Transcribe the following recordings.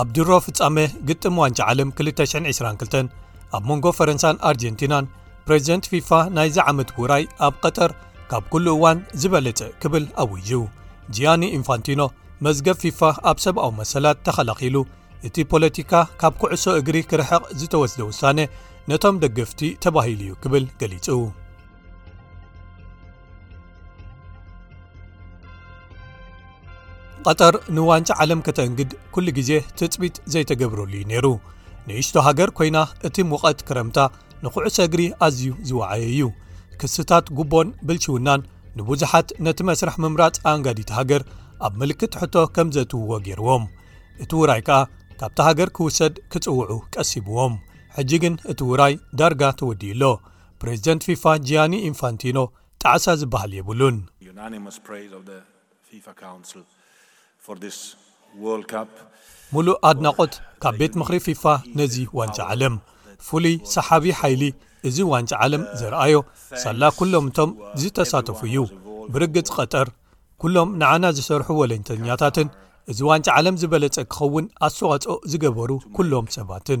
ኣብ ድሮ ፍጻመ ግጥም ዋንጫ ዓለም 222 ኣብ መንጎ ፈረንሳን ኣርጀንቲናን ፕሬዚደንት ፊፋ ናይዚ ዓመት ውራይ ኣብ ቐጠር ካብ ኩሉ እዋን ዝበለጸ ክብል ኣዊጁ ጂያኒ ኢንፋንቲኖ መዝገብ ፊፋ ኣብ ሰብኣዊ መሰላት ተኸላኺሉ እቲ ፖለቲካ ካብ ኩዕሶ እግሪ ክርሕቕ ዝተወስደ ውሳነ ነቶም ደገፍቲ ተባሂሉ እዩ ክብል ገሊጹ ቐጠር ንዋንጫ ዓለም ከተእንግድ ኩሉ ግዜ ትጽቢት ዘይተገብረሉ እዩ ነይሩ ንእሽቶ ሃገር ኮይና እቲ ሙቐት ክረምታ ንኩዕሶ እግሪ ኣዝዩ ዝወዓየ እዩ ክስታት ጉቦን ብልሽውናን ንብዙሓት ነቲ መስርሕ ምምራጽ ኣንጋዲት ሃገር ኣብ ምልክት ሕቶ ከም ዘትውዎ ገይርዎም እቲ ውራይ ከኣ ካብቲ ሃገር ክውሰድ ክጽውዑ ቀሲብዎም ሕጂ ግን እቲ ውራይ ዳርጋ ተወዲኡ ኣሎ ፕሬዚደንት ፊፋ ጂያኒ ኢንፋንቲኖ ጣዕሳ ዝበሃል የብሉን ሙሉእ ኣድናቖት ካብ ቤት ምኽሪ ፊፋ ነዚ ዋንጫ ዓለም። ፍሉይ ሰሓቢ ሓይሊ እዚ ዋንጫ ዓለም ዘርኣዮ ሳላ ኩሎም እቶም ዝተሳተፉ እዩ። ብርግጽ ቐጠር ኩሎም ንዓና ዝሰርሑ ወለንተኛታትን እዚ ዋንጫ ዓለም ዝበለጸ ክኸውን ኣስተዋጽኦ ዝገበሩ ኩሎም ሰባትን።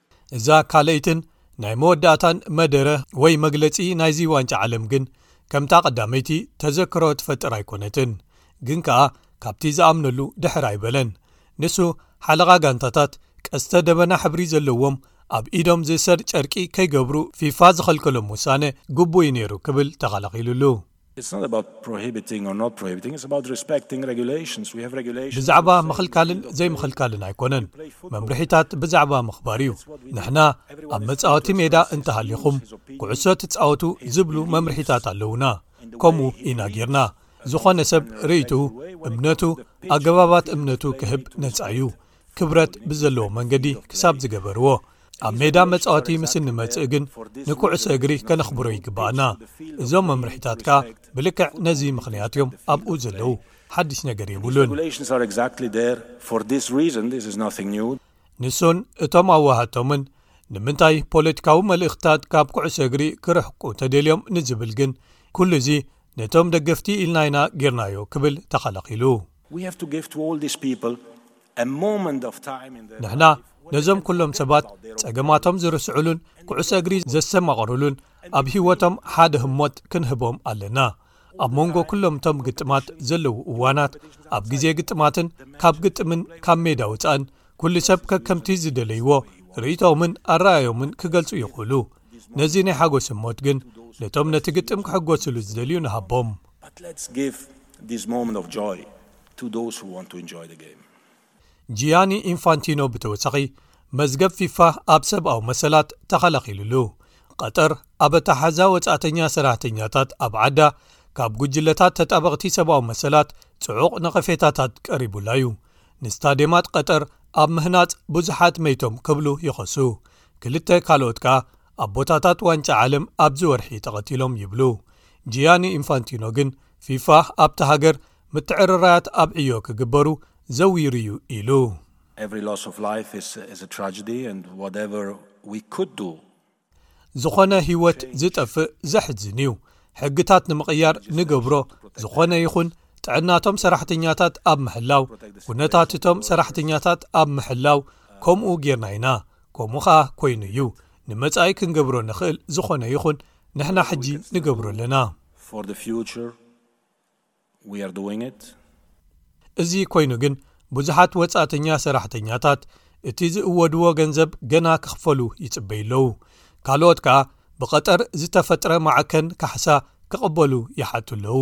እዛ ካልኣይትን ናይ መወዳእታን መደረ ወይ መግለጺ ናይዚ ዋንጫ ዓለም ግን ከምታ ቀዳመይቲ ተዘክሮ ትፈጥር ኣይኮነትን ግን ከኣ ካብቲ ዝኣምነሉ ድሕር ኣይበለን ንሱ ሓለቓ ጋንታታት ቀስተ ደበና ሕብሪ ዘለዎም ኣብ ኢዶም ዝእሰር ጨርቂ ከይገብሩ ፊፋ ዝኸልከሎም ውሳነ ግቡእዩ ነይሩ ክብል ተኸላኺሉሉ ብዛዕባ ምኽልካልን ዘይምኽልካልን ኣይኮነን መምርሒታት ብዛዕባ ምኽባር እዩ ንሕና ኣብ መጻወቲ ሜዳ እንተሃሊኹም ኩዕሶ ትጻወቱ ዝብሉ መምርሒታት ኣለዉና ከምኡ ኢና ጌርና ዝኾነ ሰብ ርእቱ እምነቱ ኣገባባት እምነቱ ክህብ ነጻ እዩ ክብረት ብዘለዎ መንገዲ ክሳብ ዝገበርዎ ኣብ ሜዳ መጻወቲ ምስ እንመጽእ ግን ንኩዕሶ እግሪ ከነኽብሮ ይግባኣና እዞም መምርሒታት ከኣ ብልክዕ ነዚ ምኽንያት እዮም ኣብኡ ዘለዉ ሓድሽ ነገር የብሉን ንሱን እቶም ኣዋሃቶምን ንምንታይ ፖለቲካዊ መልእኽትታት ካብ ኩዕሶ እግሪ ክርሕቁ ተደልዮም ንዝብል ግን ኩሉ እዚ ነቶም ደገፍቲ ኢልና ኢና ጌርናዮ ክብል ተኸላኺሉ ንሕና ነዞም ኩሎም ሰባት ጸገማቶም ዝርስዕሉን ኩዕሶ እግሪ ዘሰማቕርሉን ኣብ ህይወቶም ሓደ ህሞት ክንህቦም ኣለና ኣብ መንጎ ኩሎም እቶም ግጥማት ዘለዉ እዋናት ኣብ ግዜ ግጥማትን ካብ ግጥምን ካብ ሜዳ ውፃእን ኩሉ ሰብ ከከምቲ ዝደለይዎ ርእቶምን ኣረኣዮምን ክገልፁ ይኽእሉ ነዚ ናይ ሓጎስ ህሞት ግን ነቶም ነቲ ግጥም ክሕጎስሉ ዝደልዩ ንሃቦም። ጂያኒ ኢንፋንቲኖ ብተወሳኺ መዝገብ ፊፋ ኣብ ሰብኣዊ መሰላት ተኸላኺሉሉ። ቐጠር ኣብ ኣተሓሕዛ ወጻእተኛ ሰራሕተኛታት ኣብ ዓዳ ካብ ጉጅለታት ተጣበቕቲ ሰብኣዊ መሰላት ጽዑቕ ነቐፌታታት ቀሪቡላ'ዩ። ንስታድየማት ቐጠር ኣብ ምህናጽ ብዙሓት መይቶም ክብሉ ይኸሱ። ክልተ ካልኦት ከኣ ኣብ ቦታታት ዋንጫ ዓለም ኣብዚ ወርሒ ተቐቲሎም ይብሉ ጂያኒ ኢንፋንቲኖ ግን ፊፋ ኣብቲ ሃገር ምትዕርራያት ኣብ ዕዮ ክግበሩ ዘዊሩ እዩ ኢሉ። ዝዀነ ህይወት ዝጠፍእ ዘሕዝን እዩ። ሕግታት ንምቕያር ንገብሮ ዝኾነ ይኹን ጥዕናቶም ሰራሕተኛታት ኣብ ምሕላው ኩነታት እቶም ሰራሕተኛታት ኣብ ምሕላው ከምኡ ጌርና ኢና ከምኡ ኸኣ ኮይኑ እዩ ንመጻኢ ክንገብሮ ንኽእል ዝኾነ ይኹን ንሕና ሕጂ ንገብሮ ኣለና። እዚ ኮይኑ ግን ብዙሓት ወፃእተኛ ሰራሕተኛታት እቲ ዝእወድዎ ገንዘብ ገና ክኽፈሉ ይፅበዩ ኣለዉ ካልኦት ከኣ ብቐጠር ዝተፈጥረ ማዕከን ካሕሳ ክቕበሉ ይሓቱ ኣለዉ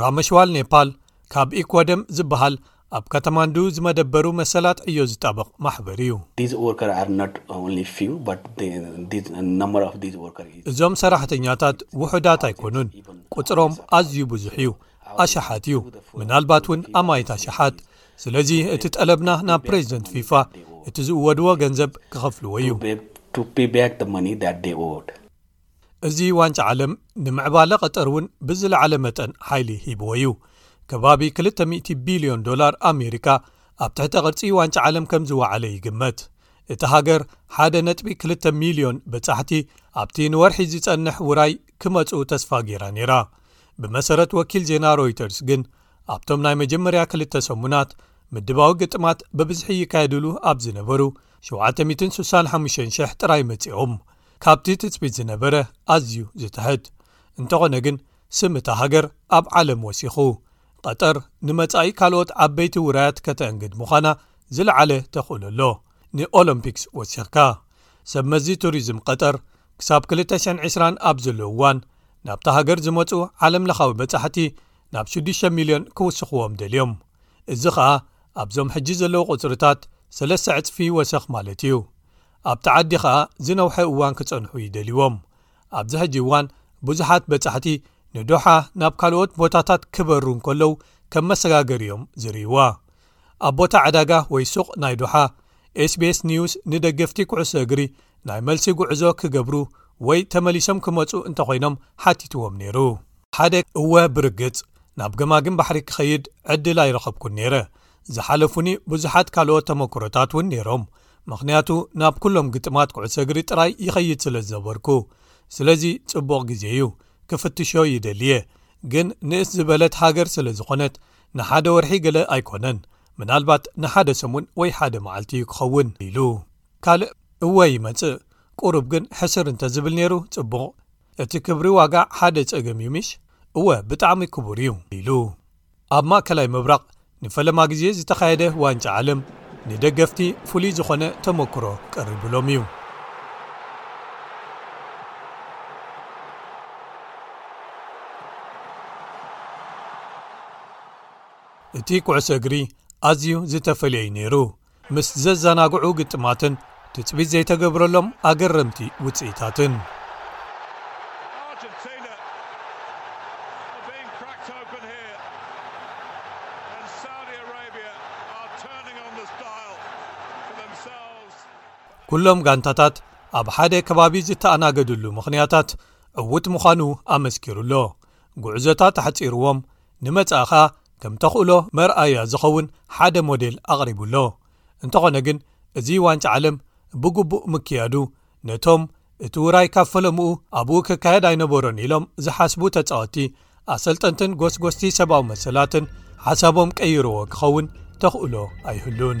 ራመሽዋል ኔፓል ካብ ኢኮደም ዝበሃል ኣብ ካትማንዱ ዝመደበሩ መሰላት ዕዮ ዝጣበቕ ማሕበር እዩ። እዞም ሰራሕተኛታት ውሑዳት ኣይኮኑን፣ ቁጽሮም ኣዝዩ ብዙሕ እዩ፣ ኣሽሓት እዩ፣ ምናልባት እውን ኣማኢት ኣሽሓት። ስለዚ እቲ ጠለብና ናብ ፕሬዚደንት ፊፋ እቲ ዝእወድዎ ገንዘብ ክኸፍልዎ እዩ። እዚ ዋንጫ ዓለም ንምዕባለ ቐጠር እውን ብዝለዓለ መጠን ሓይሊ ሂብዎ እዩ ከባቢ 200 ቢልዮን ዶላር ኣሜሪካ ኣብ ትሕተ ቕርፂ ዋንጫ ዓለም ከም ዝወዓለ ይግመት እቲ ሃገር 1.2 ሚልዮን በጻሕቲ ኣብቲ ንወርሒ ዝጸንሕ ውራይ ክመጹ ተስፋ ገይራ ነይራ ብመሰረት ወኪል ዜና ሮይተርስ ግን ኣብቶም ናይ መጀመርያ ክልተ ሰሙናት ምድባዊ ግጥማት ብብዝሒ ይካየድሉ ኣብ ዝነበሩ 765,00 ጥራይ መጺኦም ካብቲ ትጽቢት ዝነበረ ኣዝዩ ዝትሕት፣ እንተኾነ ግን ስም እታ ሃገር ኣብ ዓለም ወሲኹ። ቐጠር ንመጻኢ ካልኦት ዓበይቲ ውራያት ከተእንግድ ምዃና ዝለዓለ ተኽእሎ ኣሎ፣ ንኦሎምፒክስ ወሲኽካ። ሰብ መዚ ቱሪዝም ቐጠር ክሳብ 2020 ኣብ ዘሎ እዋን ናብታ ሃገር ዝመጹ ዓለምለኻዊ በጻሕቲ ናብ ሽዱሽተ ሚልዮን ክውስኽዎም ደልዮም፣ እዚ ኸኣ ኣብዞም ሕጂ ዘለዉ ቁጽርታት ሰለስተ ዕጽፊ ወሰኽ ማለት እዩ። ኣብቲ ዓዲ ኸኣ ዝነውሐ እዋን ክጸንሑ ይደልዎም። ኣብዚ ሕጂ እዋን ብዙሓት በጻሕቲ ንዶሓ ናብ ካልኦት ቦታታት ክበሩ እንከለዉ ከም መሰጋገሪ እዮም ዝርእይዋ። ኣብ ቦታ ዕዳጋ ወይ ሱቕ ናይ ዶሓ፣ ኤስቢኤስ ኒውስ ንደገፍቲ ኩዕሶ እግሪ ናይ መልሲ ጉዕዞ ክገብሩ ወይ ተመሊሶም ክመጹ እንተ ዀይኖም ሓቲትዎም ነይሩ። ሓደ፣ እወ ብርግጽ ናብ ገማግም ባሕሪ ክኸይድ ዕድል ኣይረኸብኩን ነይረ። ዝሓለፉኒ ብዙሓት ካልኦት ተመክሮታት እውን ነይሮም ምኽንያቱ ናብ ኩሎም ግጥማት ኩዕሶ እግሪ ጥራይ ይኸይድ ስለ ዝዘበርኩ ስለዚ ጽቡቕ ግዜ እዩ ክፍትሾ ይደሊየ ግን ንእስ ዝበለት ሃገር ስለ ዝኾነት ንሓደ ወርሒ ገለ ኣይኮነን ምናልባት ንሓደ ሰሙን ወይ ሓደ መዓልቲ እዩ ክኸውን ኢሉ ካልእ እወ ይመጽእ ቁሩብ ግን ሕስር እንተ ዝብል ነይሩ ጽቡቕ እቲ ክብሪ ዋጋ ሓደ ጸገም እዩ ምሽ እወ ብጣዕሚ ክቡር እዩ ኢሉ ኣብ ማእከላይ ምብራቕ ንፈለማ ግዜ ዝተኻየደ ዋንጫ ዓለም ንደገፍቲ ፍሉይ ዝኾነ ተመክሮ ቀሪቡሎም እዩ። እቲ ኩዕሶ እግሪ ኣዝዩ ዝተፈልየ እዩ ነይሩ። ምስ ዘዘናግዑ ግጥማትን ትጽቢት ዘይተገብረሎም ኣገረምቲ ውጽኢታትን። ኩሎም ጋንታታት ኣብ ሓደ ከባቢ ዝተኣናገድሉ ምኽንያታት ዕዉት ምዃኑ ኣመስኪሩሎ ጉዕዞታት ኣሕጺርዎም ንመጻእኻ ከም ተኽእሎ መርኣያ ዝኸውን ሓደ ሞዴል ኣቕሪቡ ኣሎ። እንተኾነ ግን እዚ ዋንጫ ዓለም ብግቡእ ምክያዱ ነቶም እቲ ውራይ ካብ ፈለምኡ ኣብኡ ክካየድ ኣይነበሮን ኢሎም ዝሓስቡ ተጻወትቲ፣ ኣሰልጠንትን ጎስጎስቲ ሰብኣዊ መሰላትን ሓሳቦም ቀይርዎ ክኸውን ተኽእሎ ኣይህሉን።